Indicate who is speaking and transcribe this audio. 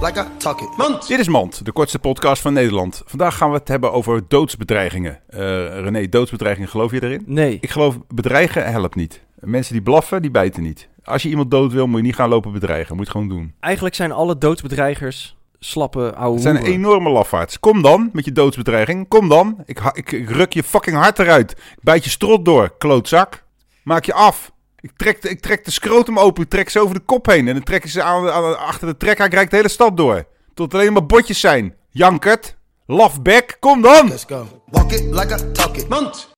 Speaker 1: like I talk it. Mand.
Speaker 2: Dit is Mand, de kortste podcast van Nederland. Vandaag gaan we het hebben over doodsbedreigingen. Eh René, doodsbedreigingen, geloof je erin?
Speaker 3: Nee.
Speaker 2: Ik geloof, bedreigen helpt niet. Mensen die blaffen, die bijten niet. Als je iemand dood wil, moet je niet gaan lopen bedreigen. Moet je het gewoon doen.
Speaker 3: Eigenlijk zijn alle doodsbedreigers slappe ouwe
Speaker 2: Het zijn
Speaker 3: hoeren.
Speaker 2: enorme lafaards. Kom dan met je doodsbedreiging. Kom dan. Ik, ik, ik ruk je fucking hart eruit. Ik bijt je strot door, klootzak. Maak je af. Ik trek, de, ik trek de scrotum open. Ik trek ze over de kop heen. En dan trek je ze aan, aan- achter de trek. Hij rijdt de hele stad door. Tot er alleen maar botjes zijn. Jankert. Lafbek. Kom dan.
Speaker 1: Let's go. Walk it like I talk it. Mand.